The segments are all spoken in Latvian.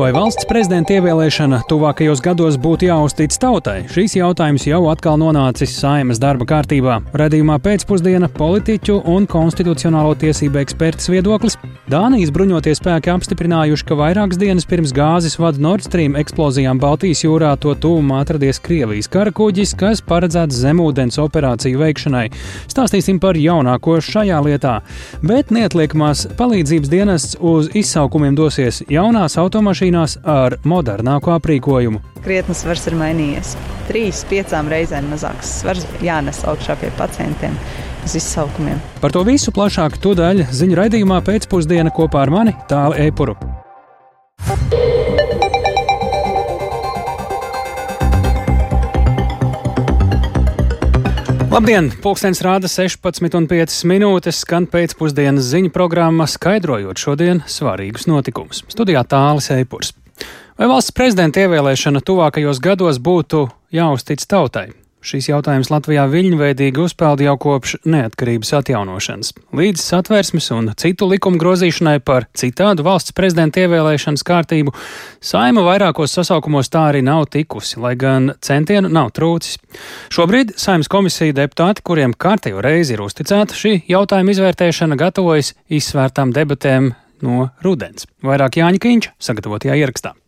Vai valsts prezidenta ievēlēšana tuvākajos gados būtu jāuztic tautai? Šīs jautājums jau atkal nonācis saimas darba kārtībā. Radījumā pēcpusdiena politiķu un konstitucionālo tiesību eksperts viedoklis. Dānijas bruņotie spēki apstiprinājuši, ka vairākas dienas pirms gāzes vada Nord Stream eksplozijām Baltijas jūrā to tuvumā atradies Krievijas karakuģis, kas paredzēts zemūdens operāciju veikšanai. Stāstīsim par jaunāko šajā lietā. Bet neatliekamās palīdzības dienests uz izsaukumiem dosies jaunās automašīnas lidmašīnās ar modernāku aprīkojumu. Krietni svars ir mainījies. Trīs, piecām reizēm mazāks svars jānes augšā pie pacientiem uz izsaukumiem. Par to visu plašāk tūdaļ ziņu raidījumā pēcpusdiena kopā ar mani Tālu Eipuru. Labdien! Pūkstens rāda 16,5 minūtes, skan pēcpusdienas ziņu programma, skaidrojot šodien svarīgus notikumus. Studijā tālāk Eipurs. Vai valsts prezidenta ievēlēšana tuvākajos gados būtu jāuztic tautai? Šīs jautājums Latvijā viļņveidīgi uzpeld jau kopš neatkarības atjaunošanas. Līdz satversmes un citu likumu grozīšanai par citādu valsts prezidenta ievēlēšanas kārtību saima vairākos sasaukumos tā arī nav tikusi, lai gan centienu nav trūcis. Šobrīd saimnes komisija deputāti, kuriem kārtējo reizi ir uzticēta šī jautājuma izvērtēšana, gatavojas izsvērtām debatēm no rudens. Vairāk Jāņa Kīņš sagatavotajā ierakstā.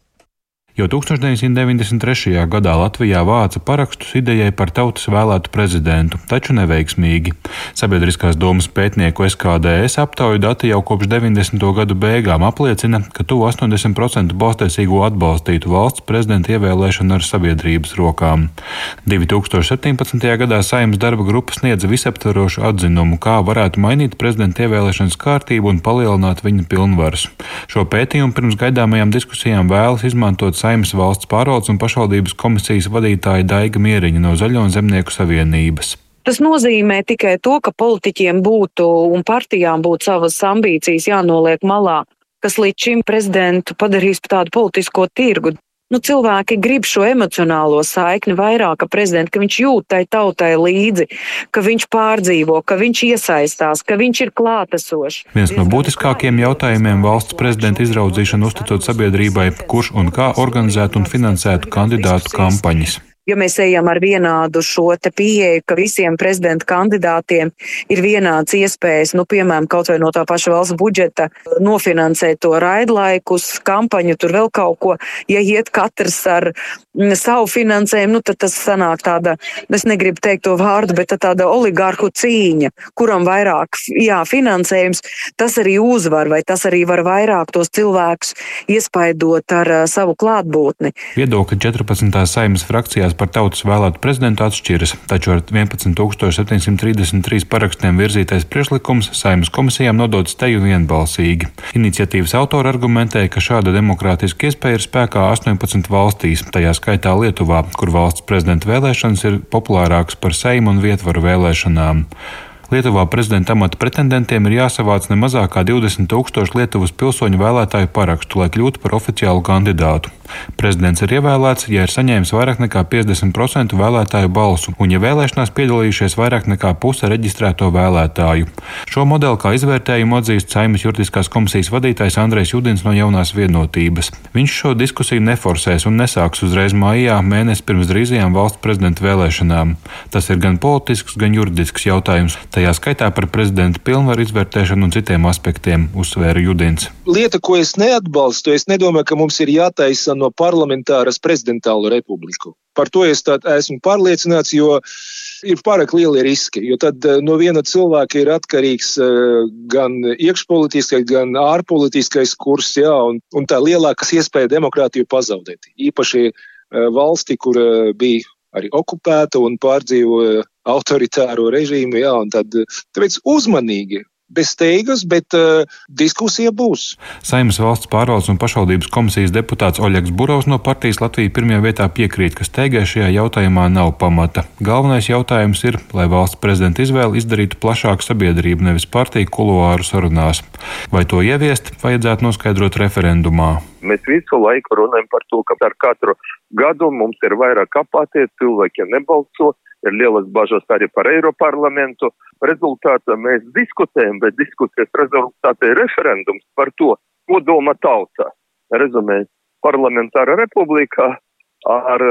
Jau 1993. gadā Latvijā vāca parakstus idejai par tautas vēlētu prezidentu, taču neveiksmīgi. Sabiedriskās domas pētnieku SKDS aptauju dati jau kopš 90. gadu beigām apliecina, ka tuvu 80% balstīsīgo atbalstītu valsts prezidenta ievēlēšanu ar sabiedrības rokām. 2017. gadā saimnes darba grupa sniedza visaptverošu atzinumu, kā varētu mainīt prezidenta ievēlēšanas kārtību un palielināt viņa pilnvaras. Šo pētījumu pirms gaidāmajām diskusijām vēlas izmantot Saimas valsts pārvaldes un pašvaldības komisijas vadītāja Daiga Mieriņa no Zaļo un Zemnieku savienības. Tas nozīmē tikai to, ka politiķiem būtu un partijām būtu savas ambīcijas jānoliek malā, kas līdz šim prezidentu padarīs par tādu politisko tirgu nu, cilvēki grib šo emocionālo saikni vairāk, ka prezidents, ka viņš jūt tai tautai līdzi, ka viņš pārdzīvo, ka viņš iesaistās, ka viņš ir klātesošs. Viens no būtiskākajiem jautājumiem valsts prezidenta izraudzīšana uzticot sabiedrībai, kurš un kā organizētu un finansētu kandidātu kampaņas ja mēs ejam ar vienādu šo te pieeju, ka visiem prezidenta kandidātiem ir vienāds iespējas, nu, piemēram, kaut vai no tā paša valsts budžeta nofinansēt to raidlaikus, kampaņu, tur vēl kaut ko, ja iet katrs ar mm, savu finansējumu, nu, tad tas sanāk tāda, es negribu teikt to vārdu, bet tāda oligarhu cīņa, kuram vairāk, jā, finansējums, tas arī uzvar, vai tas arī var vairāk tos cilvēkus iespaidot ar uh, savu klātbūtni. Viedokļi 14. saimas frakcijās kandidāts par tautas vēlētu prezidentu atšķiras, taču ar 11,733 parakstiem virzītais priekšlikums saimnes komisijām nodots teju vienbalsīgi. Iniciatīvas autori argumentēja, ka šāda demokrātiska iespēja ir spēkā 18 valstīs, tajā skaitā Lietuvā, kur valsts prezidenta vēlēšanas ir populārākas par seimu un vietvaru vēlēšanām. Lietuvā prezidenta amata pretendentiem ir jāsavāc ne mazāk kā 20 tūkstoši Lietuvas pilsoņu vēlētāju parakstu, lai kļūtu par oficiālu kandidātu. Prezidents ir ievēlēts, ja ir saņēmis vairāk nekā 50% vēlētāju balsu, un ja vēlēšanās piedalījušies vairāk nekā puse reģistrēto vēlētāju. Šo modeli kā izvērtējumu atzīst Saimas juridiskās komisijas vadītājs Andrejs Judins no jaunās vienotības. Viņš šo diskusiju neforsēs un nesāks uzreiz mājā mēnesi pirms drīzajām valsts prezidenta vēlēšanām. Tas ir gan politisks, gan juridisks jautājums, tajā skaitā par prezidenta pilnvaru izvērtēšanu un citiem aspektiem, uzsvēra Judins. Lieta, ko es neatbalstu, es nedomāju, ka mums ir jātaisa no parlamentāras prezidentālo republiku. Par to es esmu pārliecināts, jo ir pārāk lieli riski. Jo tad eh, no viena cilvēka ir atkarīgs eh, gan iekšpolitiskais, gan ārpolitiskais kurs, jā, un, un tā lielākas iespēja demokrātiju pazaudēt. Īpaši eh, valsti, kur bija arī okupēta un pārdzīvoja autoritāro režīmu, jā, un tad tāpēc uzmanīgi bez steigas, bet uh, diskusija būs. Saimnes valsts pārvaldes un pašvaldības komisijas deputāts Oļegs Burovs no partijas Latvija pirmajā vietā piekrīt, ka steigai šajā jautājumā nav pamata. Galvenais jautājums ir, lai valsts prezidenta izvēle izdarītu plašāku sabiedrību, nevis partiju kuluāru sarunās. Vai to ieviest, vajadzētu noskaidrot referendumā. Mēs visu laiku runājam par to, ka ar katru gadu mums ir vairāk apātie, cilvēki nebalso, ir lielas bažas arī par Eiroparlamentu rezultātā mēs diskutējam, bet diskusijas rezultātā ir referendums par to, ko doma tauta. Rezumē, parlamentāra republikā ar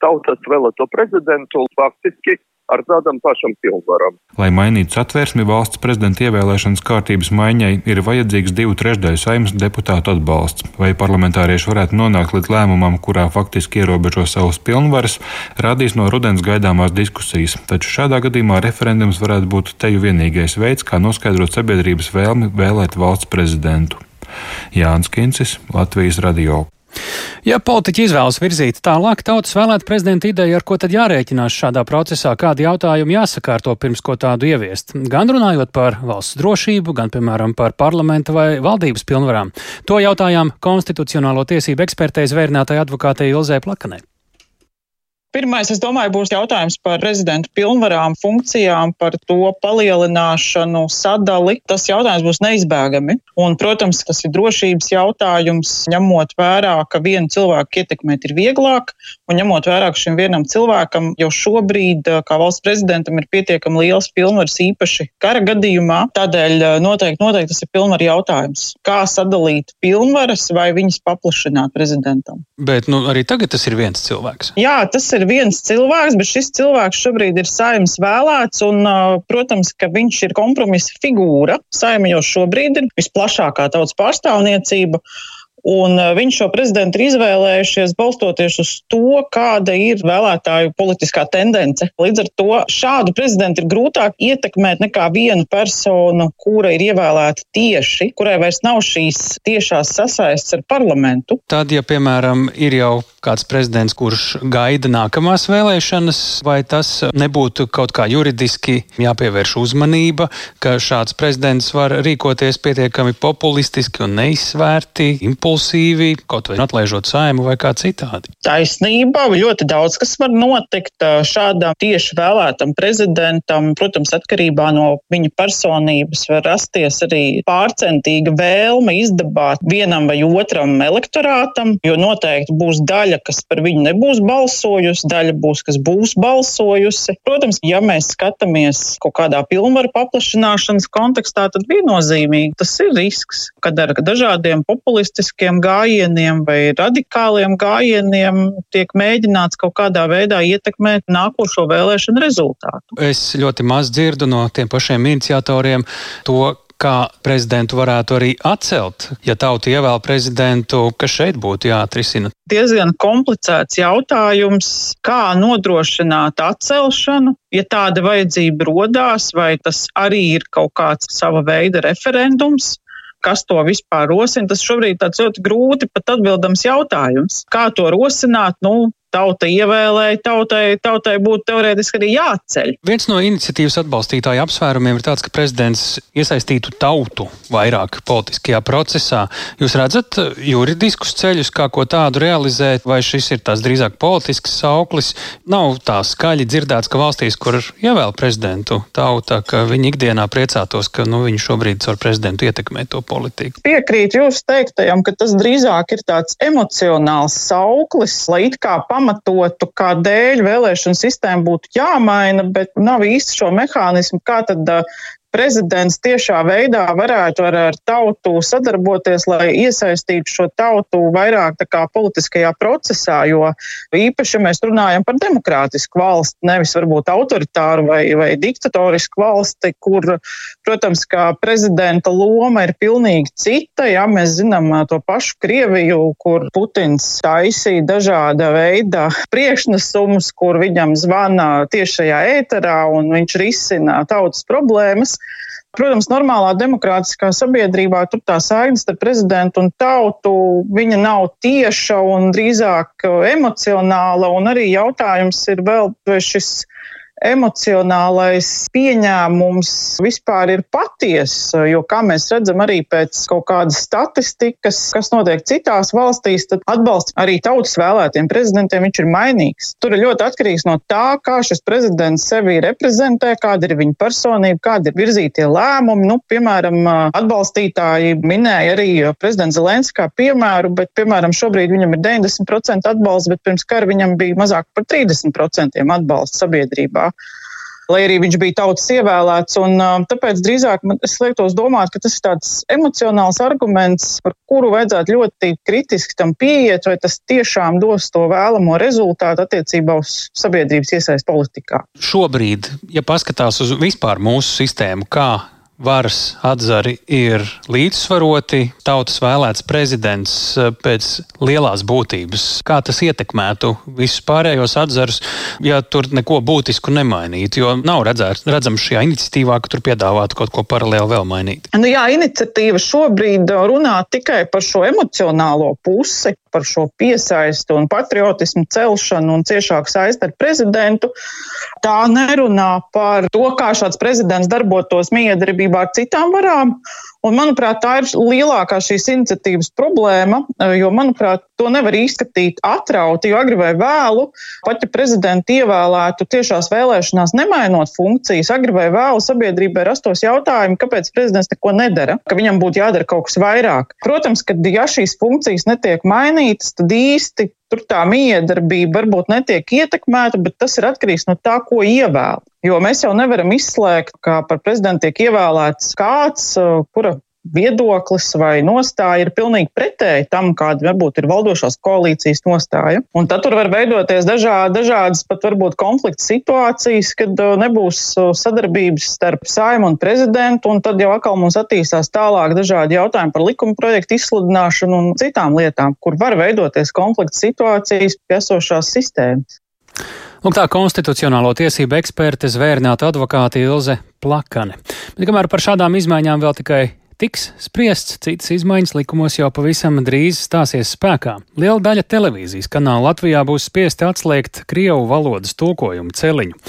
tautas vēlēto prezidentu faktiski ar tādam pašam pilnvaram. Lai mainītu satvērsmi valsts prezidenta ievēlēšanas kārtības maiņai, ir vajadzīgs divu trešdaļu saimnes deputātu atbalsts. Vai parlamentārieši varētu nonākt līdz lēmumam, kurā faktiski ierobežo savus pilnvaras, rādīs no rudens gaidāmās diskusijas. Taču šādā gadījumā referendums varētu būt teju vienīgais veids, kā noskaidrot sabiedrības vēlmi vēlēt valsts prezidentu. Jānis Kincis, Latvijas radio. Ja politiķi izvēlas virzīt tālāk tautas vēlēt prezidenta ideju, ar ko tad jārēķinās šādā procesā, kādi jautājumi jāsakārto pirms ko tādu ieviest, gan runājot par valsts drošību, gan, piemēram, par parlamenta vai valdības pilnvarām. To jautājām konstitucionālo tiesību ekspertei zvērnātai advokātei Ilzē Plakanai. Pirmais, es domāju, būs jautājums par prezidenta pilnvarām, funkcijām, par to palielināšanu, sadali. Tas jautājums būs neizbēgami. Un, protams, tas ir drošības jautājums, ņemot vērā, ka vienu cilvēku ietekmēt ir vieglāk, un ņemot vērā, ka šim vienam cilvēkam jau šobrīd, kā valsts prezidentam, ir pietiekami liels pilnvars īpaši kara gadījumā. Tādēļ noteikti, noteikti tas ir pilnvaru jautājums. Kā sadalīt pilnvaras vai viņas paplašināt prezidentam? Bet nu, arī tagad tas ir viens cilvēks. Jā, tas ir viens cilvēks, bet šis cilvēks šobrīd ir saimnes vēlēts, un, protams, ka viņš ir kompromisa figūra. Saima jau šobrīd ir visplašākā tautas pārstāvniecība. Un viņš šo prezidentu ir izvēlējušies balstoties uz to, kāda ir vēlētāju politiskā tendence. Līdz ar to šādu prezidentu ir grūtāk ietekmēt nekā vienu personu, kura ir ievēlēta tieši, kurai vairs nav šīs tiešās sasaistes ar parlamentu. Tad, ja, piemēram, ir jau kāds prezidents, kurš gaida nākamās vēlēšanas, vai tas nebūtu kaut kā juridiski jāpievērš uzmanība, ka šāds prezidents var rīkoties pietiekami populistiski un neizsvērti, impulsīvi, kaut vai atlaižot saimu vai kā citādi? Taisnība, ļoti daudz kas var notikt šādam tieši vēlētam prezidentam. Protams, atkarībā no viņa personības var rasties arī pārcentīga vēlme izdabāt vienam vai otram elektorātam, jo noteikti būs daļa daļa, kas par viņu nebūs balsojusi, daļa būs, kas būs balsojusi. Protams, ja mēs skatāmies kaut kādā pilnvaru paplašināšanas kontekstā, tad viennozīmīgi tas ir risks, kad ar dažādiem populistiskiem gājieniem vai radikāliem gājieniem tiek mēģināts kaut kādā veidā ietekmēt nākošo vēlēšanu rezultātu. Es ļoti maz dzirdu no tiem pašiem iniciatoriem to, kā prezidentu varētu arī atcelt, ja tauta ievēl prezidentu, kas šeit būtu jāatrisina? Diezgan komplicēts jautājums, kā nodrošināt atcelšanu, ja tāda vajadzība rodās, vai tas arī ir kaut kāds sava veida referendums kas to vispār rosina, tas šobrīd ir ļoti grūti pat atbildams jautājums. Kā to rosināt? Nu, tauta ievēlēja, tautai, tautai būtu teorētiski arī jāceļ. Viens no iniciatīvas atbalstītāju apsvērumiem ir tāds, ka prezidents iesaistītu tautu vairāk politiskajā procesā. Jūs redzat juridiskus ceļus, kā ko tādu realizēt, vai šis ir tās drīzāk politisks sauklis? Nav tā skaļi dzirdēts, ka valstīs, kur ievēl prezidentu tauta, ka viņi ikdienā priecātos, ka nu, viņi šobrīd ar prezidentu ietekmē to politiku. Piekrīt jūsu teiktajam, ka tas drīzāk ir tāds emocionāls sauklis, lai it kā pamatīgi pamatotu, kādēļ vēlēšana sistēma būtu jāmaina, bet nav īsti šo mehānismu, kā tad prezidents tiešā veidā varētu ar, ar tautu sadarboties, lai iesaistītu šo tautu vairāk politiskajā procesā, jo īpaši mēs runājam par demokrātisku valsti, nevis varbūt autoritāru vai, vai diktatorisku valsti, kur, protams, kā prezidenta loma ir pilnīgi cita. Jā, mēs zinām to pašu Krieviju, kur Putins taisīja dažāda veida priekšnesumus, kur viņam zvana tiešajā ēterā un viņš risina tautas problēmas. Protams, normālā demokrātiskā sabiedrībā tur tā saikne starp prezidentu un tautu viņa nav tieša un drīzāk emocionāla. Un arī jautājums ir vēl, vai šis emocionālais pieņēmums vispār ir patiesa, jo, kā mēs redzam arī pēc kaut kādas statistikas, kas notiek citās valstīs, tad atbalsts arī tautas vēlētiem prezidentiem ir mainīgs. Tur ir ļoti atkarīgs no tā, kā šis prezidents sevi reprezentē, kāda ir viņa personība, kāda ir virzītie lēmumi. Nu, piemēram, atbalstītāji minēja arī prezidents Zelenskis kā piemēru, bet, piemēram, šobrīd viņam ir 90% atbalsts, bet pirms kara viņam bija mazāk par 30% atbalsts sabiedrībā. Lai arī viņš bija tautas ievēlēts. Un, tāpēc drīzāk man, liektos domāt, ka tas ir tāds emocionāls arguments, par kuru vajadzētu ļoti kritiski tam pieiet, vai tas tiešām dos to vēlamo rezultātu attiecībā uz sabiedrības iesaist politikā. Šobrīd, ja paskatās uz vispār mūsu sistēmu, kā varas atzari ir līdzsvaroti, tautas vēlēts prezidents eh, pēc lielās būtības. Kā tas ietekmētu visus pārējos atzarus, ja tur neko būtisku nemainītu? Jo nav redzēt, redzams šajā iniciatīvā, ka tur piedāvātu kaut ko paralēli vēl mainīt. Nu jā, iniciatīva šobrīd runā tikai par šo emocionālo pusi, par šo piesaistu un patriotismu celšanu un ciešāku saisti ar prezidentu. Tā nerunā par to, kā šāds prezidents darbotos miedarbībā ar citām varām. Un, manuprāt, tā ir lielākā šīs iniciatīvas problēma, jo, manuprāt, to nevar izskatīt atrauti, jo agri vai vēlu, pat ja prezidenti ievēlētu tiešās vēlēšanās, nemainot funkcijas, agri vai vēlu sabiedrībai rastos jautājumi, kāpēc prezidents neko nedara, ka viņam būtu jādara kaut kas vairāk. Protams, ka ja šīs funkcijas netiek mainītas, tad īsti tur tā miedarbība varbūt netiek ietekmēta, bet tas ir atkarīgs no tā, ko ievēl. Jo mēs jau nevaram izslēgt, ka par prezidentu tiek ievēlēts kāds, kura viedoklis vai nostāja ir pilnīgi pretēji tam, kāda varbūt ir valdošās koalīcijas nostāja. Un tad tur var veidoties dažādi, dažādas pat varbūt konflikta situācijas, kad nebūs sadarbības starp saimu un prezidentu, un tad jau atkal mums attīstās tālāk dažādi jautājumi par likuma projektu izsludināšanu un citām lietām, kur var veidoties konflikta situācijas pie esošās sistēmas. Lūk, tā konstitucionālo tiesību eksperte zvērnāta advokāte Ilze Plakane. Bet kamēr par šādām izmaiņām vēl tikai tiks spriests, citas izmaiņas likumos jau pavisam drīz stāsies spēkā. Liela daļa televīzijas kanāla Latvijā būs spiesti atslēgt Krievu valodas tulkojumu celiņu.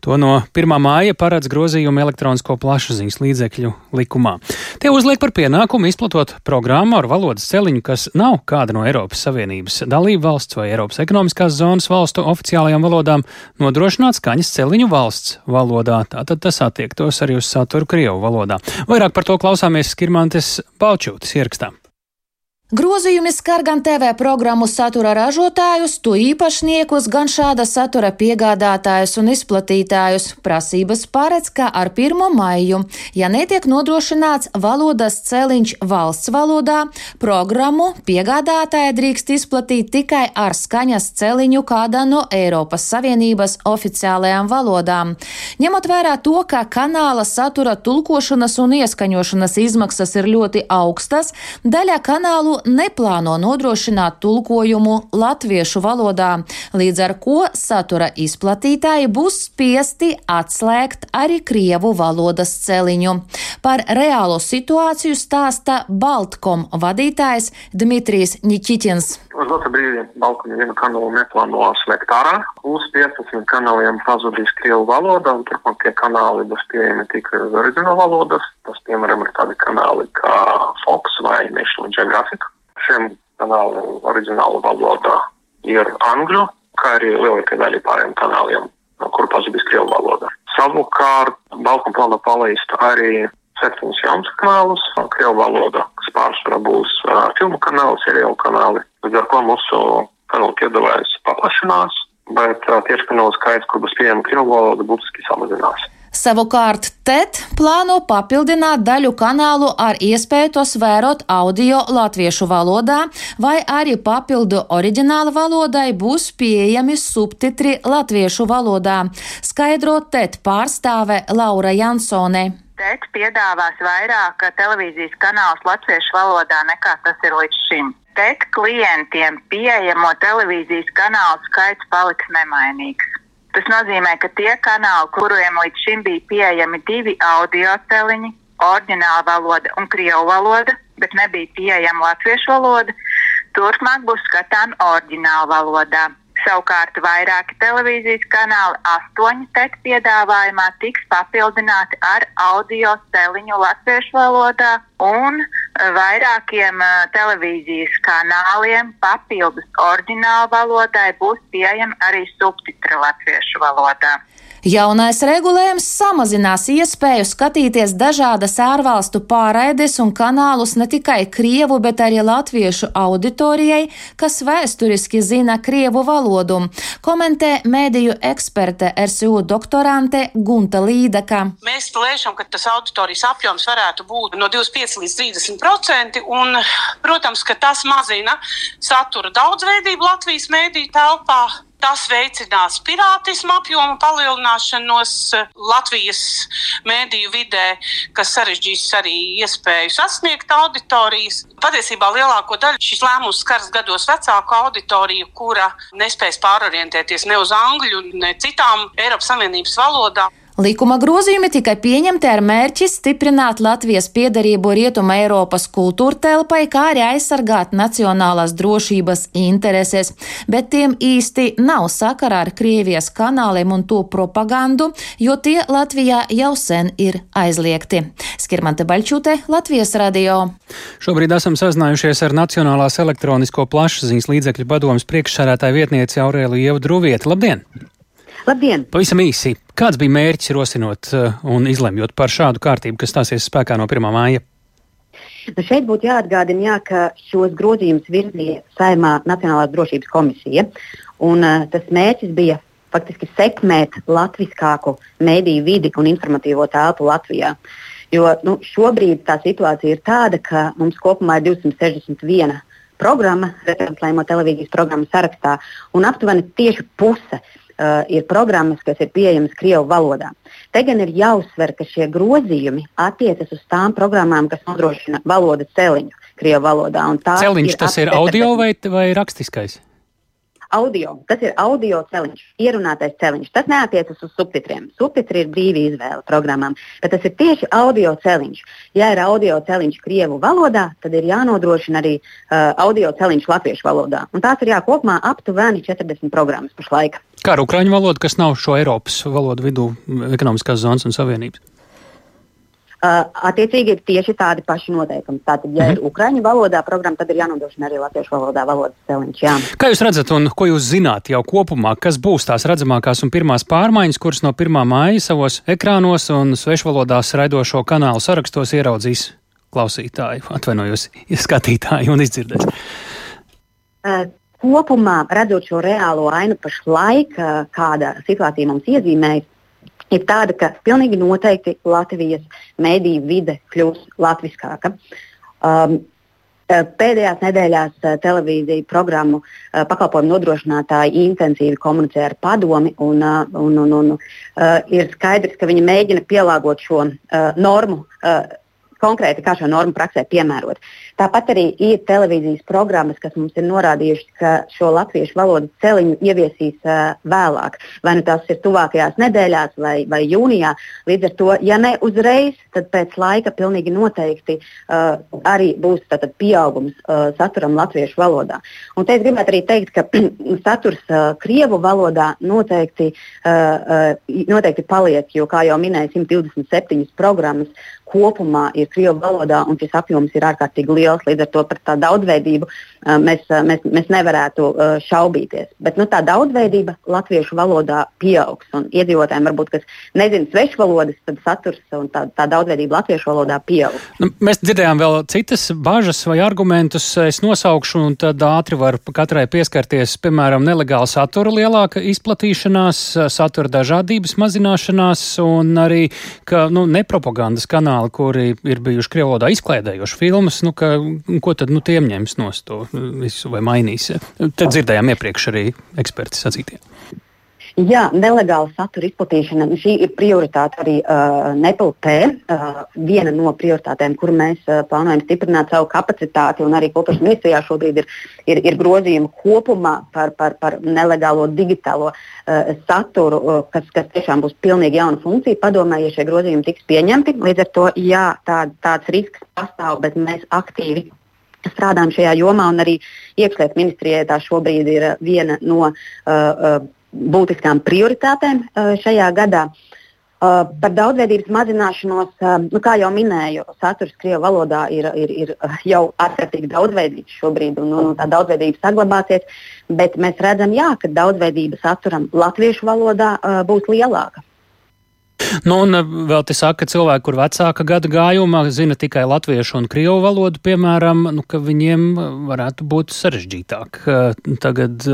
To no 1. māja paredz grozījumu elektronisko plašsaziņas līdzekļu likumā. Tie uzliek par pienākumu izplatot programmu ar valodas celiņu, kas nav kāda no Eiropas Savienības dalību valsts vai Eiropas ekonomiskās zonas valstu oficiālajām valodām, nodrošināt skaņas celiņu valsts valodā. Tātad tas attiektos arī uz saturu Krievu valodā. Vairāk par to klausāmies Skirmantes Balčūtas ierakstā. Grozījumi skar gan TV programmu satura ražotājus, to īpašniekus, gan šāda satura piegādātājus un izplatītājus. Prasības paredz, ka ar 1. maiju, ja netiek nodrošināts valodas celiņš valsts valodā, programmu piegādātāja drīkst izplatīt tikai ar skaņas celiņu kādā no Eiropas Savienības oficiālajām valodām. Ņemot vērā to, ka kanāla satura tulkošanas un ieskaņošanas izmaksas ir ļoti augstas, daļa kanālu neplāno nodrošināt tulkojumu latviešu valodā, līdz ar ko satura izplatītāji būs spiesti atslēgt arī krievu valodas celiņu. Par reālo situāciju stāsta Baltkom vadītājs Dmitrijs Niķitins. Uz dotu brīdi Baltkom vienu kanālu neplāno slēgt ārā. Uz 15 kanāliem pazudīs krievu valoda, un turpmāk tie kanāli būs pieejami tikai uz oriģinālu valodas. Tas, piemēram, ir tādi kanāli kā Fox vai National Geographic šiem kanāliem oriģināla valodā ir angļu, kā arī lielākā daļa pārējiem kanāliem, kur pazudīs krievu valoda. Savukārt, Balkam plāno palaist arī septiņus jaunus kanālus, krievu valoda, kas pārsvarā būs uh, filmu kanāli, seriālu kanāli, līdz ar ko mūsu kanālu piedāvājums paplašinās, bet uh, tieši kanālu skaits, kur būs pieejama krievu valoda, būtiski samazinās. Savukārt TET plāno papildināt daļu kanālu ar iespēju tos vērot audio latviešu valodā, vai arī papildu oriģināla valodai būs pieejami subtitri latviešu valodā, skaidro TET pārstāve Laura Jansone. TET piedāvās vairāk televīzijas kanālus latviešu valodā nekā tas ir līdz šim. TET klientiem pieejamo televīzijas kanālu skaits paliks nemainīgs. Tas nozīmē, ka tie kanāli, kuriem līdz šim bija pieejami divi audio celiņi, oriģināla valoda un krievu valoda, bet nebija pieejama latviešu valoda, turpmāk būs skatāmi oriģināla valodā. Savukārt vairāki televīzijas kanāli astoņu tekstu piedāvājumā tiks papildināti ar audio celiņu latviešu valodā un vairākiem uh, televīzijas kanāliem papildus oriģinālu valodai būs pieejami arī subtitri latviešu valodā. Jaunais regulējums samazinās iespēju skatīties dažādas ārvalstu pārraides un kanālus ne tikai krievu, bet arī latviešu auditorijai, kas vēsturiski zina krievu valodu, komentē mēdīju eksperte RSU doktorante Gunta Līdaka. Mēs plēšam, ka tas auditorijas apjoms varētu būt no 25 līdz 30 procenti, un, protams, ka tas mazina satura daudzveidību Latvijas mēdīju telpā. Tas veicinās pirātismu apjomu palielināšanos eh, Latvijas mēdīju vidē, kas sarežģīs arī iespēju sasniegt auditorijas. Patiesībā lielāko daļu šis lēmums skars gados vecāku auditoriju, kura nespēs pārorientēties ne uz angļu, ne citām Eiropas Savienības valodām. Likuma grozījumi tika pieņemti ar mērķi stiprināt Latvijas piedarību Rietuma Eiropas kultūra telpai, kā arī aizsargāt nacionālās drošības intereses, bet tiem īsti nav sakara ar Krievijas kanāliem un to propagandu, jo tie Latvijā jau sen ir aizliegti. Skirmante Baļķute, Latvijas radio. Šobrīd esam sazinājušies ar Nacionālās elektronisko plašsaziņas līdzekļu padomas priekšsādātāju vietnieci Aurēlu Ievu Druvieti. Labdien! Labdien! Pavisam īsi, kāds bija mērķis rosinot uh, un izlemjot par šādu kārtību, kas stāsies spēkā no 1. māja? Nu šeit būtu jāatgādina, jā, ka šos grozījumus virzīja Saimā Nacionālās drošības komisija. Un, uh, tas mērķis bija faktiski sekmēt latviskāku mediju vidi un informatīvo telpu Latvijā. Jo nu, šobrīd tā situācija ir tāda, ka mums kopumā ir 261 programma, referentlēmo televīzijas programmu sarakstā, un aptuveni tieši puse uh, ir programmas, kas ir pieejamas Krievijas valodā. Te gan ir jāuzsver, ka šie grozījumi attiecas uz tām programmām, kas nodrošina valodas celiņu Krievijas valodā. Celiņš tas ir audio vai, vai rakstiskais? Audio. Tas ir audio celiņš, ierunātais celiņš. Tas neatiecas uz subtitriem. Subtitri ir brīva izvēle programmām, bet tas ir tieši audio celiņš. Ja ir audio celiņš krievu valodā, tad ir jānodrošina arī uh, audio celiņš latviešu valodā. Un tās ir jā, kopumā aptuveni 40 programmas pašlaik. Kā ar ukraiņu valodu, kas nav šo Eiropas valodu vidū ekonomiskās zonas un savienības? Uh, attiecīgi ir tieši tādi paši noteikumi. Tātad, ja mm -hmm. ir ukraiņu valodā programma, tad ir jānodrošina arī latviešu valodā valodas celiņš. Jā. Kā jūs redzat, un ko jūs zināt jau kopumā, kas būs tās redzamākās un pirmās pārmaiņas, kuras no 1. māja savos ekrānos un svešvalodās raidošo kanālu sarakstos ieraudzīs klausītāji, atvainojos, skatītāji un izdzirdēs? Uh, kopumā, redzot šo reālo ainu pašlaik, uh, kāda situācija mums iezīmējas, ir tāda, ka pilnīgi noteikti Latvijas mediju vide kļūs latviskāka. Um, eh, Pēdējās nedēļās uh, televīzija programmu uh, pakalpojumu nodrošinātāji intensīvi komunicē ar padomi, un, un, un, un ir skaidrs, ka viņi mēģina pielāgot šo normu konkrēti, kā šo normu praksē piemērot. Tāpat arī ir televīzijas programmas, kas mums ir norādījušas, ka šo latviešu valodas celiņu ieviesīs uh, vēlāk. Vai nu tas ir tuvākajās nedēļās vai, vai jūnijā. Līdz ar to, ja ne uzreiz, tad pēc laika pilnīgi noteikti uh, arī būs tātad, pieaugums uh, saturam latviešu valodā. Un te es gribētu arī teikt, ka saturs uh, krievu valodā noteikti, uh, uh, noteikti paliek, jo, kā jau minēju, 127 programmas kopumā ir krievu valodā, un šis apjoms ir ārkārtīgi liels līdz ar to par tā daudzveidību mēs, mēs, mēs nevarētu šaubīties. Bet nu, tā daudzveidība latviešu valodā pieaugs. Un iedzīvotājiem, varbūt, kas nezina svešu valodas, tad saturs un tā, tā daudzveidība latviešu valodā pieaug. Nu, mēs dzirdējām vēl citas bažas vai argumentus. Es nosaukšu, un tad ātri var katrai pieskarties, piemēram, nelegāla satura lielāka izplatīšanās, satura dažādības mazināšanās un arī, ka nu, nepropagandas kanāli, kuri ir bijuši Krievlodā izklēdējuši filmas, nu, ka ko tad nu, tiem ņems no to visu vai mainīs? Tad dzirdējām iepriekš arī eksperti sacītie. Jā, nelegāla satura izplatīšana šī ir prioritāte arī uh, NEPLP. Uh, viena no prioritātēm, kur mēs uh, plānojam stiprināt savu kapacitāti, un arī kultūras ministrijā šobrīd ir, ir, ir grozījumi kopumā par, par, par nelegālo digitālo uh, saturu, uh, kas, kas tiešām būs pilnīgi jauna funkcija. Padomē, ja šie grozījumi tiks pieņemti, līdz ar to jā, tā, tāds risks pastāv, bet mēs aktīvi strādājam šajā jomā, un arī iekšlietu ministrijai tā šobrīd ir viena no uh, uh, būtiskām prioritātēm uh, šajā gadā. Uh, par daudzveidības mazināšanos, uh, nu, kā jau minēju, saturs Krievijas valodā ir, ir, ir jau ārkārtīgi daudzveidīgs šobrīd, un, un tā daudzveidība saglabāsies. Bet mēs redzam, jā, ka daudzveidība saturam latviešu valodā būs lielāka. Nu, un eh, vēl te saka, ka cilvēki, kur vecāka gada gājumā zina tikai latviešu un krievu valodu, piemēram, nu, ka viņiem eh, varētu būt sarežģītāk eh, tagad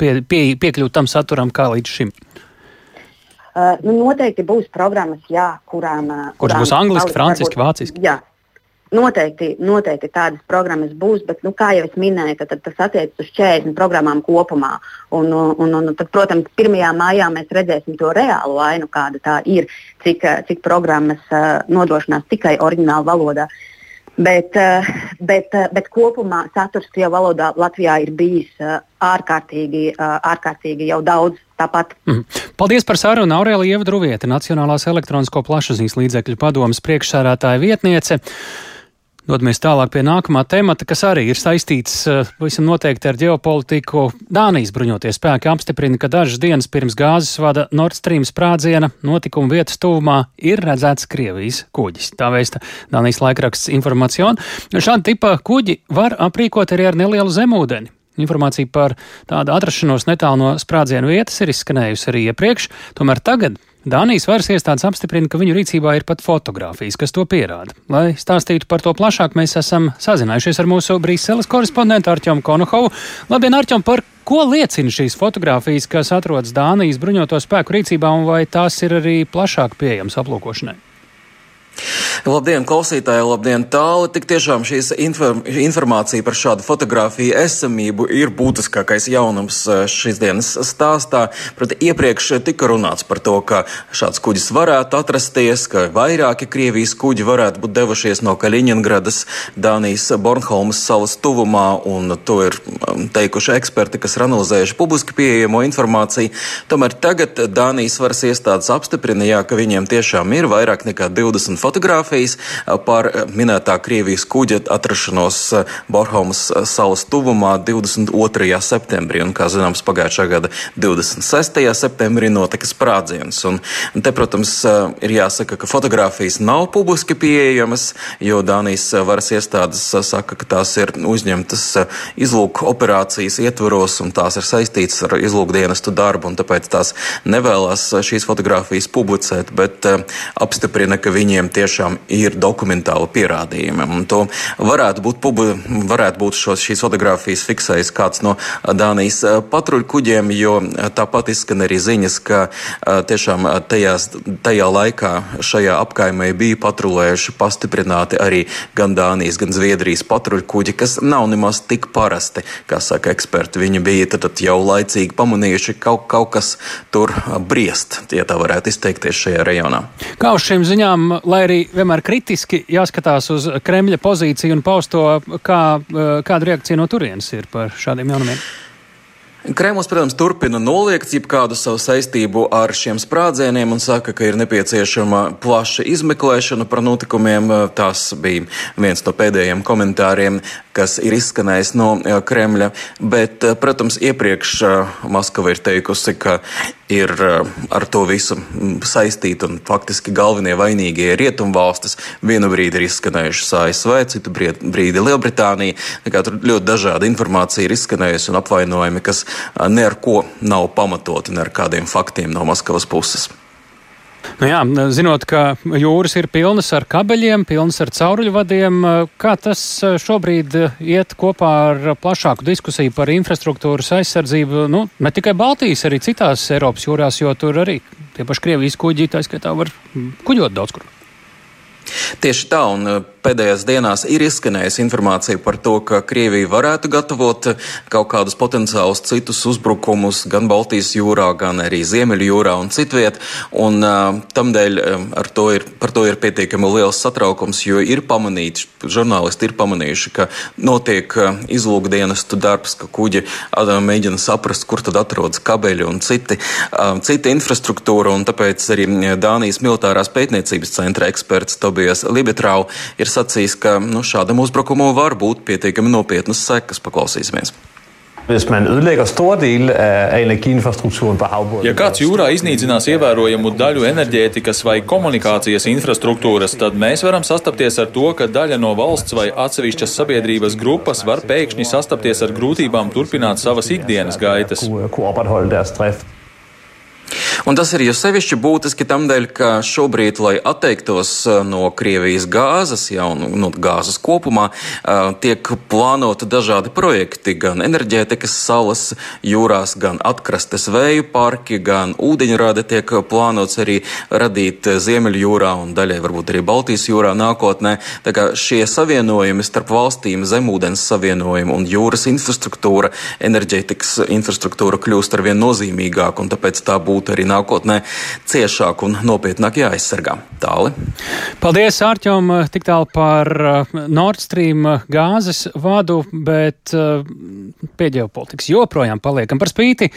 pie, pie, piekļūt tam saturam kā līdz šim. Uh, nu, noteikti būs programmas, jā, kurām. Kuras kurām būs angliski, franciski, vāciski? Jā, Noteikti, noteikti tādas programmas būs, bet, nu, kā jau es minēju, tad, tad tas attiecas uz 40 programmām kopumā. Un, un, un, tad, protams, 1. maijā mēs redzēsim to reālo ainu, kāda tā ir, cik, cik programmas uh, nodrošinās tikai oriģinālu valodā. Bet, uh, bet, uh, bet kopumā saturs Krievijas valodā Latvijā ir bijis uh, ārkārtīgi, ārkārtīgi jau daudz tāpat. Mm. Paldies par sarunu Aurēlija Ievadruvieta, Nacionālās elektronisko plašsaziņas līdzekļu padomas priekšsērētāja vietniece. Dodamies tālāk pie nākamā temata, kas arī ir saistīts uh, visam noteikti ar ģeopolitiku. Dānijas bruņoties spēki apstiprina, ka dažas dienas pirms gāzes vada Nord Stream sprādziena notikuma vietas tuvumā ir redzēts Krievijas kuģis. Tā vēsta Dānijas laikraksts informācija. Šāda tipa kuģi var aprīkot arī ar nelielu zemūdeni. Informācija par tādu atrašanos netālu no sprādzienu vietas ir izskanējusi arī iepriekš, tomēr tagad Dānijas varas iestādes apstiprina, ka viņu rīcībā ir pat fotografijas, kas to pierāda. Lai stāstītu par to plašāk, mēs esam sazinājušies ar mūsu Brīseles korespondentu Arķomu Konohovu. Labdien, Arķom, par ko liecina šīs fotografijas, kas atrodas Dānijas bruņoto spēku rīcībā, un vai tās ir arī plašāk pieejamas aplūkošanai? Labdien, klausītāji, labdien, tālu. Tik tiešām šīs inform informācija par šādu fotografiju esamību ir būtiskākais jaunums eh, šīs dienas stāstā. Proti, iepriekš tika runāts par to, ka šāds kuģis varētu atrasties, ka vairāki Krievijas kuģi varētu būt devušies no Kaļiņingradas, Dānijas Bornholmas salas tuvumā, un to ir um, teikuši eksperti, kas ir analizējuši publiski pieejamo informāciju. Tomēr tagad Dānijas varas iestādes apstiprina, jā, ka viņiem tiešām ir vairāk nekā 20 fotogrāfijas par minētā Krievijas kuģa atrašanos Borhomas salas tuvumā 22. septembrī. Un, kā zināms, pagājušā gada 26. septembrī notika sprādziens. Un, te, protams, ir jāsaka, ka fotogrāfijas nav publiski pieejamas, jo Dānijas varas iestādes saka, ka tās ir uzņemtas izlūku operācijas ietvaros un tās ir saistītas ar izlūkdienestu darbu, un tāpēc tās nevēlas šīs fotogrāfijas publicēt, bet apstiprina, ka viņiem tiešām ir dokumentāli pierādījumi. Un to varētu būt, pubu, varētu būt šos, šīs fotogrāfijas fiksējis kāds no Dānijas eh, patruļkuģiem, jo tāpat izskan arī ziņas, ka eh, tiešām tajās, tajā laikā šajā apkaimē bija patrulējuši pastiprināti arī gan Dānijas, gan Zviedrijas patruļkuģi, kas nav nemaz tik parasti, kā saka eksperti. Viņi bija tad, tad jau laicīgi pamanījuši, ka kaut, kaut kas tur briest, ja tā varētu izteikties šajā rajonā. Kā uz šīm ziņām, lai arī vienmēr kritiski jāskatās uz Kremļa pozīciju un pausto, kā, eh, kāda reakcija no turienes ir par šādiem jaunumiem. Kremlis, protams, turpina noliegt jebkādu savu saistību ar šiem sprādzieniem un saka, ka ir nepieciešama plaša izmeklēšana par notikumiem. Tas bija viens no pēdējiem komentāriem, kas ir izskanējis no Kremļa. Bet, protams, iepriekš Maskava ir teikusi, ka ir ar to visu saistīta un faktiski galvenie vainīgie rietumvalstis. Vienu brīdi ir izskanējušas ASV, citu brīdi Lielbritānija. Tur ļoti dažāda informācija ir izskanējusi un apvainojumi, kas ne ar ko nav pamatoti, ne ar kādiem faktiem no Maskavas puses. Nu jā, zinot, ka jūras ir pilnas ar kabeļiem, pilnas ar cauruļvadiem, kā tas šobrīd iet kopā ar plašāku diskusiju par infrastruktūras aizsardzību, nu, ne tikai Baltijas, arī citās Eiropas jūrās, jo tur arī tie paši Krievijas kuģi, tā skaitā, var kuģot daudz kur. Tieši tā, un eh, pēdējās dienās ir izskanējusi informācija par to, ka Krievija varētu gatavot eh, kaut kādus potenciālus citus uzbrukumus gan Baltijas jūrā, gan arī Ziemeļu jūrā un citviet. Un uh, tamdēļ to ir, par to ir pietiekami liels satraukums, jo ir pamanīti, žurnālisti ir pamanījuši, ka notiek izlūkdienestu darbs, ka kuģi mēģina saprast, kur tad atrodas kabeļi un citi, uh, cita infrastruktūra, un tāpēc arī Dānijas militārās pētniecības centra eksperts Tobijas Libetrau ir sacījis, ka nu, šādam uzbrukumam var būt pietiekami nopietnas sekas. Paklausīsimies. Hvis man ødelægger store dele af energiinfrastrukturen på havbunden. Ja kāds jūrā iznīcinās ievērojamu daļu enerģētikas vai komunikācijas infrastruktūras, tad mēs varam sastapties ar to, ka daļa no valsts vai atsevišķas sabiedrības grupas var pēkšņi sastapties ar grūtībām turpināt savas ikdienas gaitas. Un tas ir jo sevišķi būtiski tam dēļ, ka šobrīd, lai atteiktos uh, no Krievijas gāzes, jau no nu, gāzes kopumā, uh, tiek plānoti dažādi projekti, gan enerģētikas salas jūrās, gan atkrastes vēju parki, gan ūdeņrāde tiek plānots arī radīt Ziemeļjūrā un daļai varbūt arī Baltijas jūrā nākotnē. Tā kā šie savienojumi starp valstīm, zemūdens savienojumi un jūras infrastruktūra, enerģētikas infrastruktūra kļūst arvien nozīmīgāk, un tāpēc tā būtu arī nākotnē ciešāk un nopietnāk jāaizsargā. Tāli. Paldies, Ārķom, tik tālu par uh, Nord Stream gāzes vadu, bet uh, pie ģeopolitikas joprojām paliekam par spīti.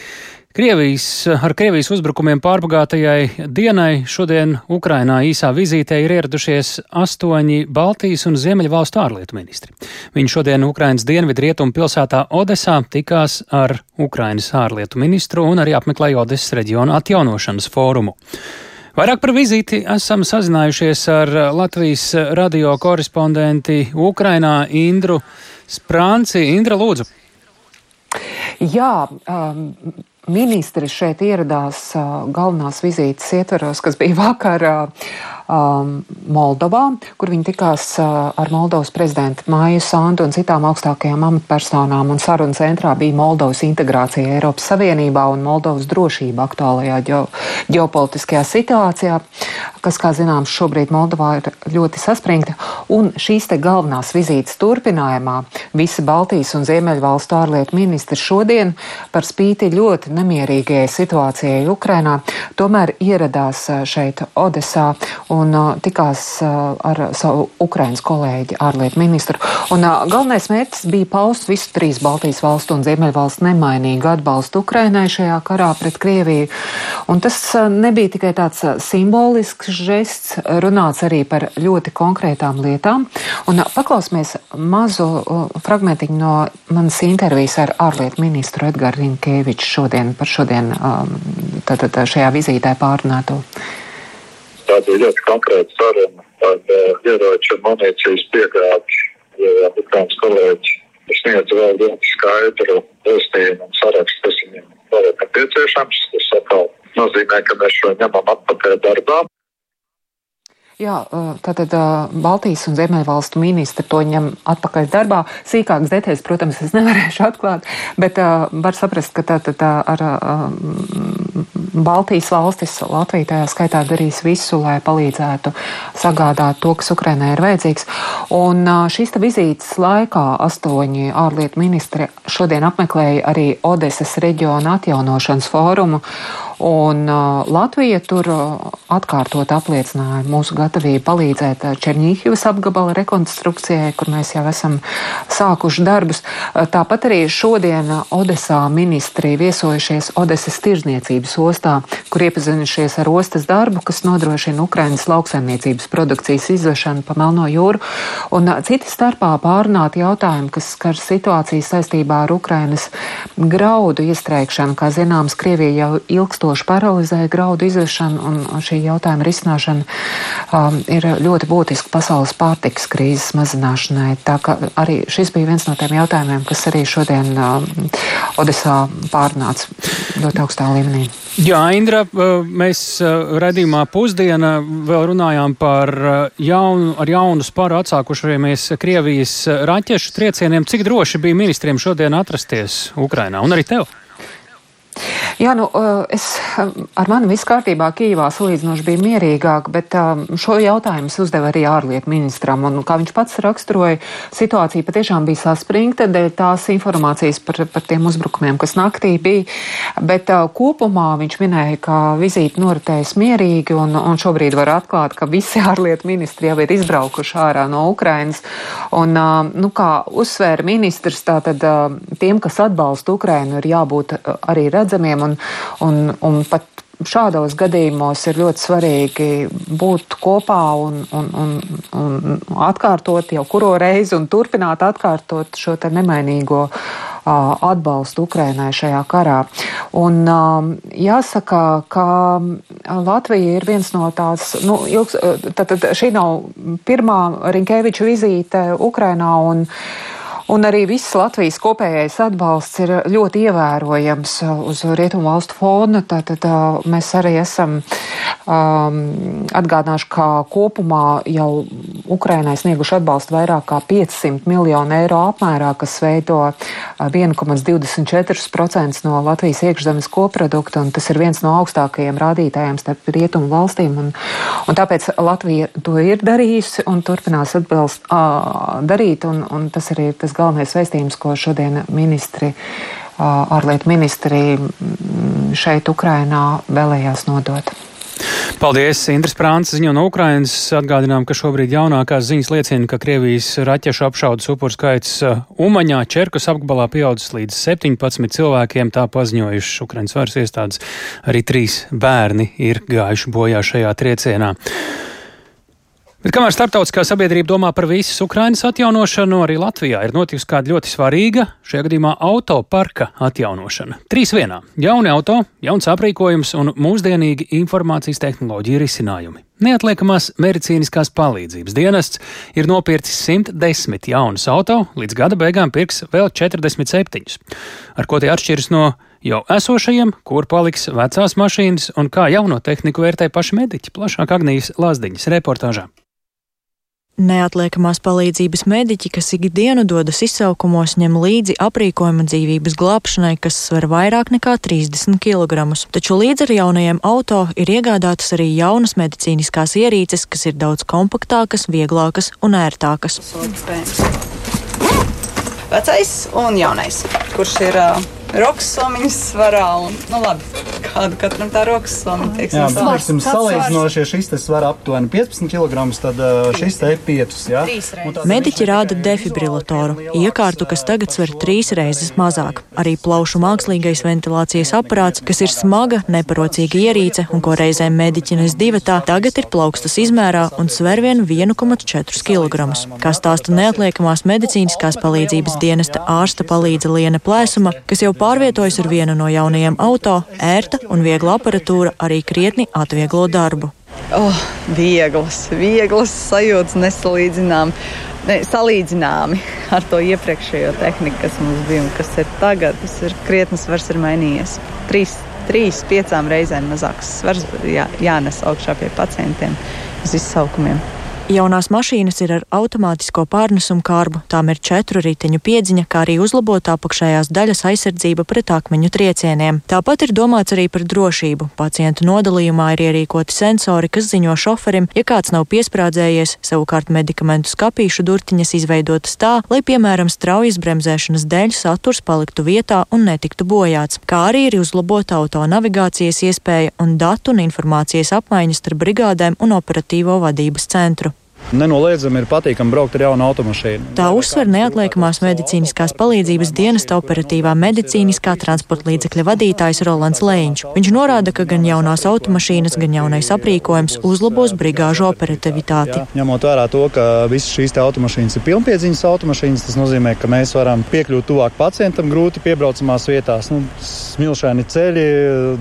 Krievijas, ar Krievijas uzbrukumiem pārbagātajai dienai šodien Ukrainā īsā vizītē ir ieradušies astoņi Baltijas un Ziemeļvalstu ārlietu ministri. Viņi šodien Ukrainas dienvidu rietumu pilsētā Odesā tikās ar Ukrainas ārlietu ministru un arī apmeklēja Odesas reģionu atjaunošanas fórumu. Vairāk par vizīti esam sazinājušies ar Latvijas radio korespondenti Ukrainā Indru Sprānci. Indra, lūdzu! Jā, um, ministri šeit ieradās galvenās vizītes ietveros, kas bija vakarā um, Moldovā, kur viņi tikās ar Moldovas prezidentu Māju Sandu un citām augstākajām amatpersonām. Un saruna centrā bija Moldovas integrācija Eiropas Savienībā un Moldovas drošība aktuālajā ģeo, ģeopolitiskajā situācijā, kas, kā zināms, šobrīd Moldovā ir ļoti saspringta. Un šīs te galvenās vizītes turpinājumā visi Baltijas un Ziemeļvalstu ārlietu ministri šodien par spīti ļoti nemierīgajai situācijai Ukrainā tomēr ieradās šeit Odesā un tikās ar savu Ukrainas kolēģi, ārlietu ministru. Un, galvenais mērķis bija paust visu trīs Baltijas valstu un Ziemeļvalstu nemainīgu atbalstu Ukrainai šajā karā pret Krieviju. Un tas nebija tikai tāds simbolisks žests, runāts arī par ļoti konkrētām lietām. Un uh, paklausīsimies mazu fragmentiņu no manas intervijas ar ārlietu ministru Edgars Rinkēviču šodien par šodien tātad šajā vizītē pārunāto. Tā bija ļoti konkrēta saruna par uh, ieroču un munīcijas piegādi. Ja Ukraiņas kolēģi sniedz vēl ļoti skaidru vēstījumu un sarakstu, kas viņiem vēl ir nepieciešams. Tas atkal nozīmē, ka mēs šo ņemam atpakaļ darbā. Jā, tātad Baltijas un Ziemeļvalstu ministri to ņem atpakaļ darbā. Sīkākas detaļas, protams, es nevarēšu atklāt, bet uh, var saprast, ka tātad tā, ar uh, Baltijas valstis, Latvija tajā skaitā darīs visu, lai palīdzētu sagādāt to, kas Ukrainai ir vajadzīgs. Un uh, šīs vizītes laikā astoņi ārlietu ministri šodien apmeklēja arī Odesas reģiona atjaunošanas fórumu. Un uh, Latvija tur uh, atkārtot apliecināja mūsu gatavību palīdzēt uh, Černīhivas apgabala rekonstrukcijai, kur mēs jau esam sākuši darbus. Uh, tāpat arī šodien uh, Odesā ministri viesojušies Odesas tirzniecības ostā, kur iepazinušies ar ostas darbu, kas nodrošina Ukrainas lauksaimniecības produkcijas izvešanu pa Melno jūru. Un uh, citi starpā pārunāti jautājumi, kas skar situāciju saistībā ar Ukrainas graudu iestrēgšanu. Kā zināms, Krievija jau ilgstoši ilgstoši paralizēja graudu izvešanu, un šī jautājuma risināšana um, ir ļoti būtiska pasaules pārtiks krīzes mazināšanai. Tā ka arī šis bija viens no tiem jautājumiem, kas arī šodien um, Odesā pārnāca ļoti augstā līmenī. Jā, Indra, uh, mēs uh, redzījumā pusdienā vēl runājām par uh, jaunu, ar jaunu sparu atsākušamies Krievijas raķešu triecieniem. Cik droši bija ministriem šodien atrasties Ukrainā un arī tev? Jā, nu, es ar mani viss kārtībā Kīvā salīdzinoši bija mierīgāk, bet šo jautājumu es uzdevu arī ārlietu ministram. Un, kā viņš pats raksturoja, situācija patiešām bija saspringta dēļ tās informācijas par, par tiem uzbrukumiem, kas naktī bija. Bet kopumā viņš minēja, ka vizīte noritējas mierīgi un, un šobrīd var atklāt, ka visi ārlietu ministri jau ir izbraukuši ārā no Ukrainas. Un, nu, kā uzsvēra ministrs, tātad tiem, kas atbalsta Ukrainu, ir jābūt arī redzamiem redzamiem, un, un, un pat šādos gadījumos ir ļoti svarīgi būt kopā un, un, un, un atkārtot jau kuro reizi un turpināt atkārtot šo te nemainīgo atbalstu Ukrainai šajā karā. Un jāsaka, ka Latvija ir viens no tās, nu, ilgs, tad, tad šī nav pirmā Rinkēviča vizīte Ukrainā un Un arī viss Latvijas kopējais atbalsts ir ļoti ievērojams uz rietumu valstu fona. Tātad tā, mēs arī esam um, atgādinājuši, ka kopumā jau Ukrainai snieguši atbalstu vairāk kā 500 miljonu eiro apmērā, kas veido 1,24% no Latvijas iekšzemes koprodukta, un tas ir viens no augstākajiem rādītājiem starp rietumu valstīm. Un, un tāpēc Latvija to ir darījusi un turpinās atbalst, uh, darīt, un, un tas arī ir tas galvenais vēstījums, ko šodien ministri, ārlietu ministri šeit Ukrainā vēlējās nodot. Paldies! Indras Prāns ziņo no Ukrainas. Atgādinām, ka šobrīd jaunākās ziņas liecina, ka Krievijas raķešu apšaudas upuru skaits Umaņā Čerkas apgabalā pieaudzis līdz 17 cilvēkiem. Tā paziņojuši Ukrainas varas iestādes. Arī trīs bērni ir gājuši bojā šajā triecienā. Bet kamēr starptautiskā sabiedrība domā par visas Ukrainas atjaunošanu, arī Latvijā ir notikusi kāda ļoti svarīga, šajā gadījumā autoparka atjaunošana. Trīs vienā - jauni auto, jauns aprīkojums un mūsdienīgi informācijas tehnoloģija risinājumi. Neatliekamās medicīniskās palīdzības dienests ir nopircis 110 jaunus auto, līdz gada beigām pirks vēl 47. Ar ko tie atšķiras no jau esošajiem, kur paliks vecās mašīnas un kā jauno tehniku vērtē paši mediķi, plašāk Agnijas Lazdiņas reportāžā. Neatliekamās palīdzības mediķi, kas ikdienu dodas izsaukumos, ņem līdzi aprīkojumu dzīvības glābšanai, kas sver vairāk nekā 30 kg. Taču līdz ar jaunajiem auto ir iegādātas arī jaunas medicīniskās ierīces, kas ir daudz kompaktākas, vieglākas un ērtākas. Vecais un jaunais, kurš ir uh, rokas somiņas svarā. Un, nu, labi, kāda katram tā rokas somiņa. Teiksim, jā, teiksim, salīdzinoši, ja šis svar aptuveni 15 kg, tad šis te ir 5. Ja? Mediķi rāda defibrilatoru, iekārtu, kas tagad sver trīs reizes mazāk. Arī plaušu mākslīgais ventilācijas aparāts, kas ir smaga, neparocīga ierīce un ko reizēm mediķi nes divatā, tagad ir plaukstas izmērā un sver vien 1,4 kg. Kā stāsta neatliekamās medicīniskās palīdzības dienesta ārsta palīdza Liene Plēsuma, kas jau pārvietojas ar vienu no jaunajiem auto, ērta un viegla aparatūra arī krietni atvieglo darbu. Oh, vieglas, vieglas sajūtas nesalīdzinām. Ne, salīdzināmi ar to iepriekšējo tehniku, kas mums bija un kas ir tagad, tas ir krietni svars ir mainījies. Trīs, trīs piecām reizēm mazāks svars jā, jānes augšā pie pacientiem uz izsaukumiem. Jaunās mašīnas ir ar automātisko pārnesumu kārbu, tām ir četru riteņu piedziņa, kā arī uzlabota apakšējās daļas aizsardzība pret akmeņu triecieniem. Tāpat ir domāts arī par drošību. Pacientu nodalījumā ir ierīkoti sensori, kas ziņo šoferim, ja kāds nav piesprādzējies, savukārt medikamentu skapīšu durtiņas izveidotas tā, lai, piemēram, straujas bremzēšanas dēļ saturs paliktu vietā un netiktu bojāts, kā arī ir uzlabota auto navigācijas iespēja un datu un informācijas apmaiņas starp brigādēm un operatīvo vadības centru. Nenoliedzami ir patīkami braukt ar jaunu automašīnu. Tā uzsver neatliekamās medicīniskās palīdzības dienesta operatīvā medicīniskā transporta līdzekļa vadītājs Rolands Lēņš. Viņš norāda, ka gan jaunās automašīnas, gan jaunais aprīkojums uzlabos brigāžu operativitāti. Jā, ņemot vērā to, ka visas šīs automašīnas ir pilnpiedziņas automašīnas, tas nozīmē, ka mēs varam piekļūt tuvāk pacientam grūti piebraucamās vietās. Nu, smilšaini ceļi,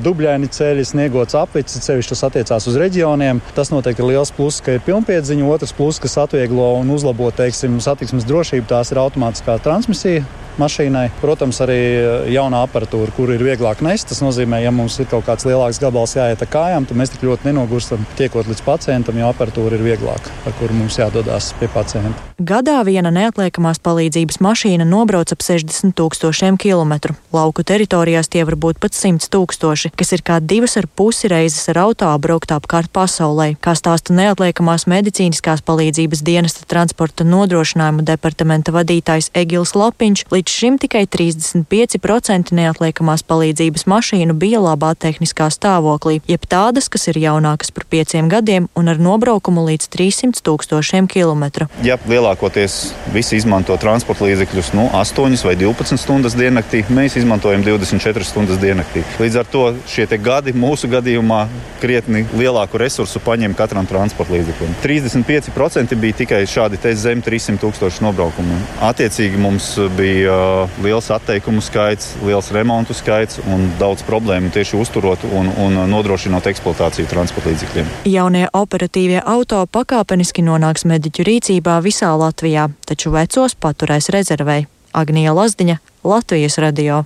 dubļaini ceļi, sniegots aplicis, ceļš tas attiecās uz reģioniem. Tas noteikti ir liels pluss, ka ir pilnpiedziņa. Otrs plus, kas atvieglo un uzlabo teiksim, satiksmes drošību, tās ir automātiskā transmisija mašīnai. Protams, arī eh, jaunā aparatūra, kur ir vieglāk nest. Tas nozīmē, ja mums ir kaut kāds lielāks gabals jāiet ar kājām, tad mēs tik ļoti nenogurstam tiekot līdz pacientam, jo aparatūra ir vieglāka, ar kuru mums jādodas pie pacienta. Gadā viena neatliekamās palīdzības mašīna nobrauc ap 60 tūkstošiem kilometru. Lauku teritorijās tie var būt pat 100 tūkstoši, kas ir kā divas ar pusi reizes ar auto braukt apkārt pasaulē. Kā stāsta neatliekamās medicīniskās palīdzības dienesta transporta nodrošinājuma departamenta vadītājs Egils Lapiņš, līdz Līdz šim tikai 35% neatliekamās palīdzības mašīnu bija labā tehniskā stāvoklī, jeb tādas, kas ir jaunākas par pieciem gadiem un ar nobraukumu līdz 300 tūkstošiem kilometru. Ja lielākoties visi izmanto transporta līdzekļus nu, 8 vai 12 stundas diennaktī, mēs izmantojam 24 stundas diennaktī. Līdz ar to šie gadi mūsu gadījumā krietni lielāku resursu paņem katram transporta līdzeklim. 35% bija tikai šādi zem 300 tūkstoši nobraukumu. Attiecīgi mums bija liels atteikumu skaits, liels remontu skaits un daudz problēmu tieši uzturot un, un nodrošinot eksploatāciju transporta līdzekļiem. Jaunie operatīvie auto pakāpeniski nonāks mediķu rīcībā visā Latvijā, taču vecos paturēs rezervei. Agnija Lazdiņa, Latvijas radio.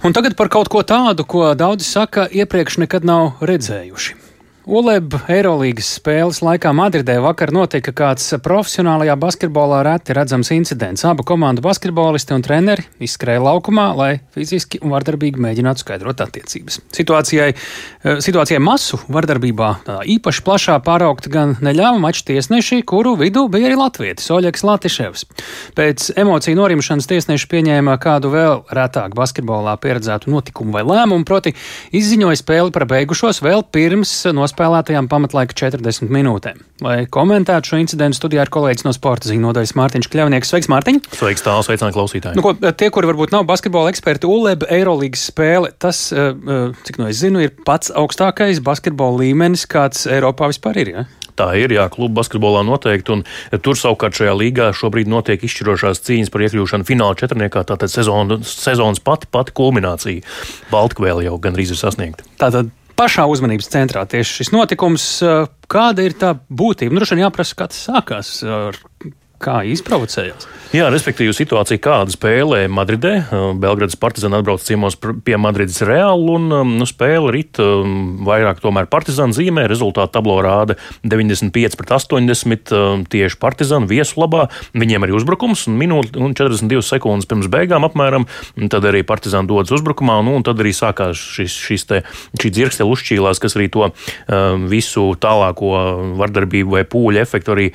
Un tagad par kaut ko tādu, ko daudzi saka, iepriekš nekad nav redzējuši. ULEB Eirolandes spēles laikā Madridē vakar notika kāds profesionālajā basketbolā reti redzams incidents. Abu komandu basketbolisti un treneri izskrēja laukumā, lai fiziski un vardarbīgi mēģinātu skaidrot attiecības. Situācijai, eh, situācijai masu vardarbībā īpaši plašā pāraukt gan neļāva maču tiesneši, kuru vidū bija arī latvietis Oļegs Latiševs. Pēc emociju norimšanas tiesneši pieņēma kādu vēl retāk basketbolā pieredzētu notikumu vai lēmumu, proti izziņoja spēli par beigušos vēl pirms nospēlēšanas nospēlētajām pamatlaika 40 minūtēm. Lai komentētu šo incidentu, studijā ir kolēģis no sporta ziņu nodaļas Mārtiņš Kļavnieks. Sveiks, Mārtiņ! Sveiks, tālāk, sveicināti klausītāji! Nu, ko, tie, kuri varbūt nav basketbola eksperti, ULEB Eirolandes spēle, tas, eh, eh, cik no es zinu, ir pats augstākais basketbola līmenis, kāds Eiropā vispār ir. Ja? Tā ir, jā, kluba basketbolā noteikti. Un tur savukārt šajā līgā šobrīd notiek izšķirošās cīņas par iekļūšanu fināla četrniekā. Tātad sezona, sezonas pati, pati kulminācija Baltkvēle jau gandrīz ir sasniegta. Tātad pašā uzmanības centrā tieši šis notikums. Eh, kāda ir tā būtība? Nu, droši vien jāprasa, kā tas sākās. Ar kā izprovocējās. Jā, respektīvi, situācija kāda spēlē Madridē. Belgradas partizāna atbrauc ciemos pie Madrides Reāla un nu, spēle rit vairāk tomēr partizāna zīmē. Rezultātu tablo rāda 95 pret 80 tieši partizāna viesu labā. Viņiem arī uzbrukums un minūte un 42 sekundes pirms beigām apmēram. Tad arī partizāna dodas uzbrukumā nu, un tad arī sākās šis, šis te, šī dzirkstele uzšķīlās, kas arī to visu tālāko vardarbību vai pūļu efektu arī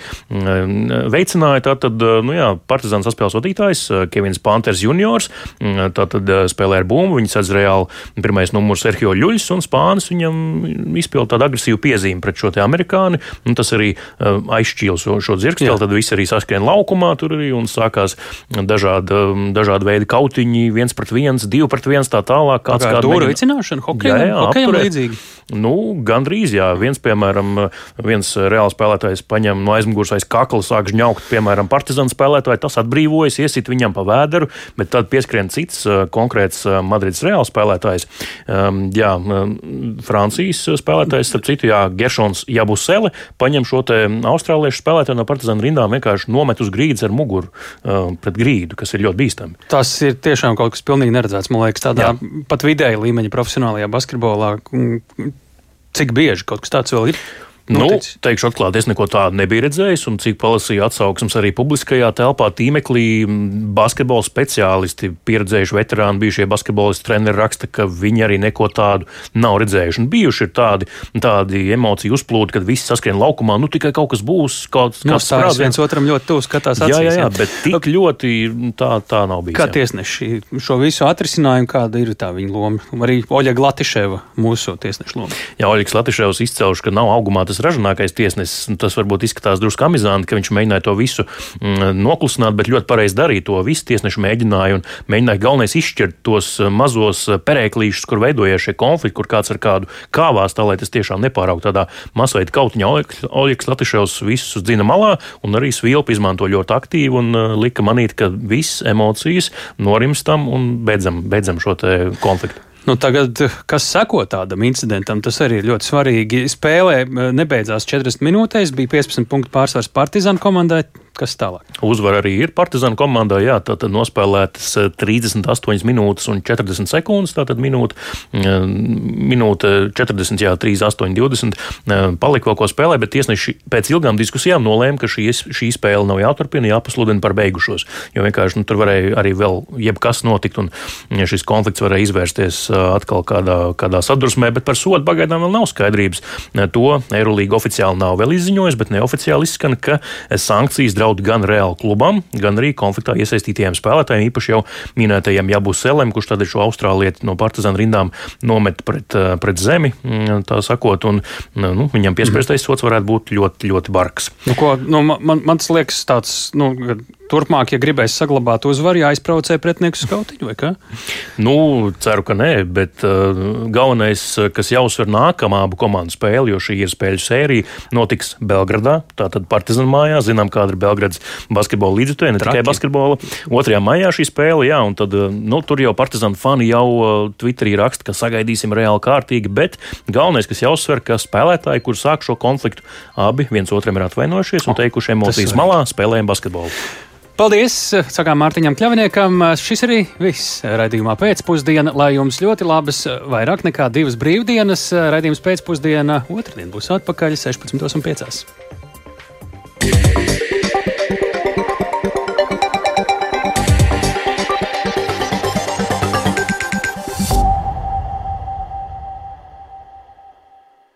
veicināja runāja, tātad, nu jā, Partizāns saspēles vadītājs Kevins Panters juniors, tātad spēlē ar bumbu, viņas atz reāli pirmais numurs Sergio Ļuļs un Spānis viņam izpild tādu agresīvu piezīmi pret šo te amerikāni, un tas arī aizšķīl šo, šo dzirksteli, tad viss arī saskrien laukumā tur arī un sākās dažādi, dažādi veidi kautiņi, viens pret viens, divi pret viens, tā tālāk. Kāds kā dūru vicināšana, hokejam, hokejam līdzīgi. Nu, gandrīz, jā. Viens, piemēram, viens reāls spēlētājs paņem no aizmugures aiz kakla, sāk žņaukt, piemēram, partizāna spēlētāju, tas atbrīvojas, iesit viņam pa vēderu, bet tad pieskrien cits konkrēts Madrides reāls spēlētājs. Um, jā, Francijas spēlētājs, starp citu, jā, Geršons Jabusele paņem šo te austrāliešu spēlētāju no partizāna rindām, vienkārši nomet uz grīdas ar muguru um, pret grīdu, kas ir ļoti bīstami. Tas ir tiešām kaut kas pilnīgi neredzēts, man liekas, tādā jā. pat vidēja līmeņa profesionālajā basketbolā Cik bieži kaut kas tāds vēl ir? Nu, teikšu atklāti, es neko tādu nebiju redzējis, un cik palasīju atsauksmes arī publiskajā telpā, tīmeklī, basketbola speciālisti, pieredzējuši veterāni, bijušie basketbolisti, treneri raksta, ka viņi arī neko tādu nav redzējuši. Un bijuši ir tādi, tādi emociju uzplūdi, kad viss saskrien laukumā, nu tikai kaut kas būs, kaut kas tāds. Viens otram ļoti tuvu skatās acīs. Jā, jā, jā, bet tik ļoti tā, tā nav bijis. Kā tiesneši šo visu atrisinājumu, kāda ir tā viņa loma? Arī Oļega Latiševa, mūsu tiesneša loma. Jā, Oļegs Latiševs izcelš, ka nav augumā tas ražīgākais tiesnesis. Tas varbūt izskatās drusku amizanti, ka viņš mēģināja to visu mm, noklusināt, bet ļoti pareizi darīja to. Visi tiesneši mēģināja un mēģināja galvenais izšķirt tos eh, mazos eh, perēklīšus, kur veidojas šie konflikti, kur kāds ar kādu kāvās, tā lai tas tiešām nepāraugtu tādā masveida kautiņā. Oļegs Latiševs visus dzina malā un arī svilpi izmanto ļoti aktīvi un uh, lika manīt, ka viss emocijas norimstam un beidzam, beidzam šo konfliktu. Nu, tagad, kas seko tādam incidentam, tas arī ir ļoti svarīgi. Spēlē nebeidzās 40 minūtēs, bija 15 punktu pārsvars Partizāna komandai. Kas tālāk? Uzvara arī ir Partizāna komandā. Jā, tātad nospēlētas 38 eh, minūtes un 40 sekundes. Tātad minūte, eh, minūte 40, jā, 38, 20. Eh, palika vēl ko spēlē, bet tiesneši pēc ilgām diskusijām nolēma, ka šī, šī spēle nav jāturpina, jāpasludina par beigušos. Jo vienkārši nu, tur varēja arī vēl jebkas notikt, un šis konflikts varēja izvērsties atkal kādā, kādā sadursmē, bet par sodu pagaidām vēl nav skaidrības. To Eirolīga oficiāli nav vēl izziņojusi, bet neoficiāli izskan, ka sankcijas draudz draud gan reāli klubam, gan arī konfliktā iesaistītajiem spēlētājiem, īpaši jau minētajiem Jabus Selem, kurš tad ir šo austrālieti no partizāna rindām nomet pret, eh, pret zemi, mm, tā sakot, un nu, viņam piespriestais sots varētu būt ļoti, ļoti bargs. Nu, ko, nu, man, man tas liekas tāds, nu, turpmāk, ja gribēs saglabāt uzvaru, jāizprovocē pretinieku skautiņu, vai kā? Nu, ceru, ka nē, bet uh, galvenais, kas jāuzsver nākamā abu komandu spēle, jo šī ir spēļu sērija, notiks Belgradā, tātad Partizan mājā. Zinām, kāda ir Belgradas basketbola līdzekļa, ne Traki. tikai basketbola. 2. maijā šī spēle, jā, un tad, uh, nu, tur jau Partizan fani jau uh, Twitterī raksta, ka sagaidīsim reāli kārtīgi, bet galvenais, kas jāuzsver, ka spēlētāji, kur sāk šo konfliktu, abi viens otram ir atvainojušies un teikuši emocijas malā, spēlējam basketbolu. Paldies! Sakām Mārtiņam Kļaviniekam. Šis arī viss raidījumā pēcpusdiena. Lai jums ļoti labas, vairāk nekā divas brīvdienas. Raidījums pēcpusdiena otrdien būs atpakaļ 16.5.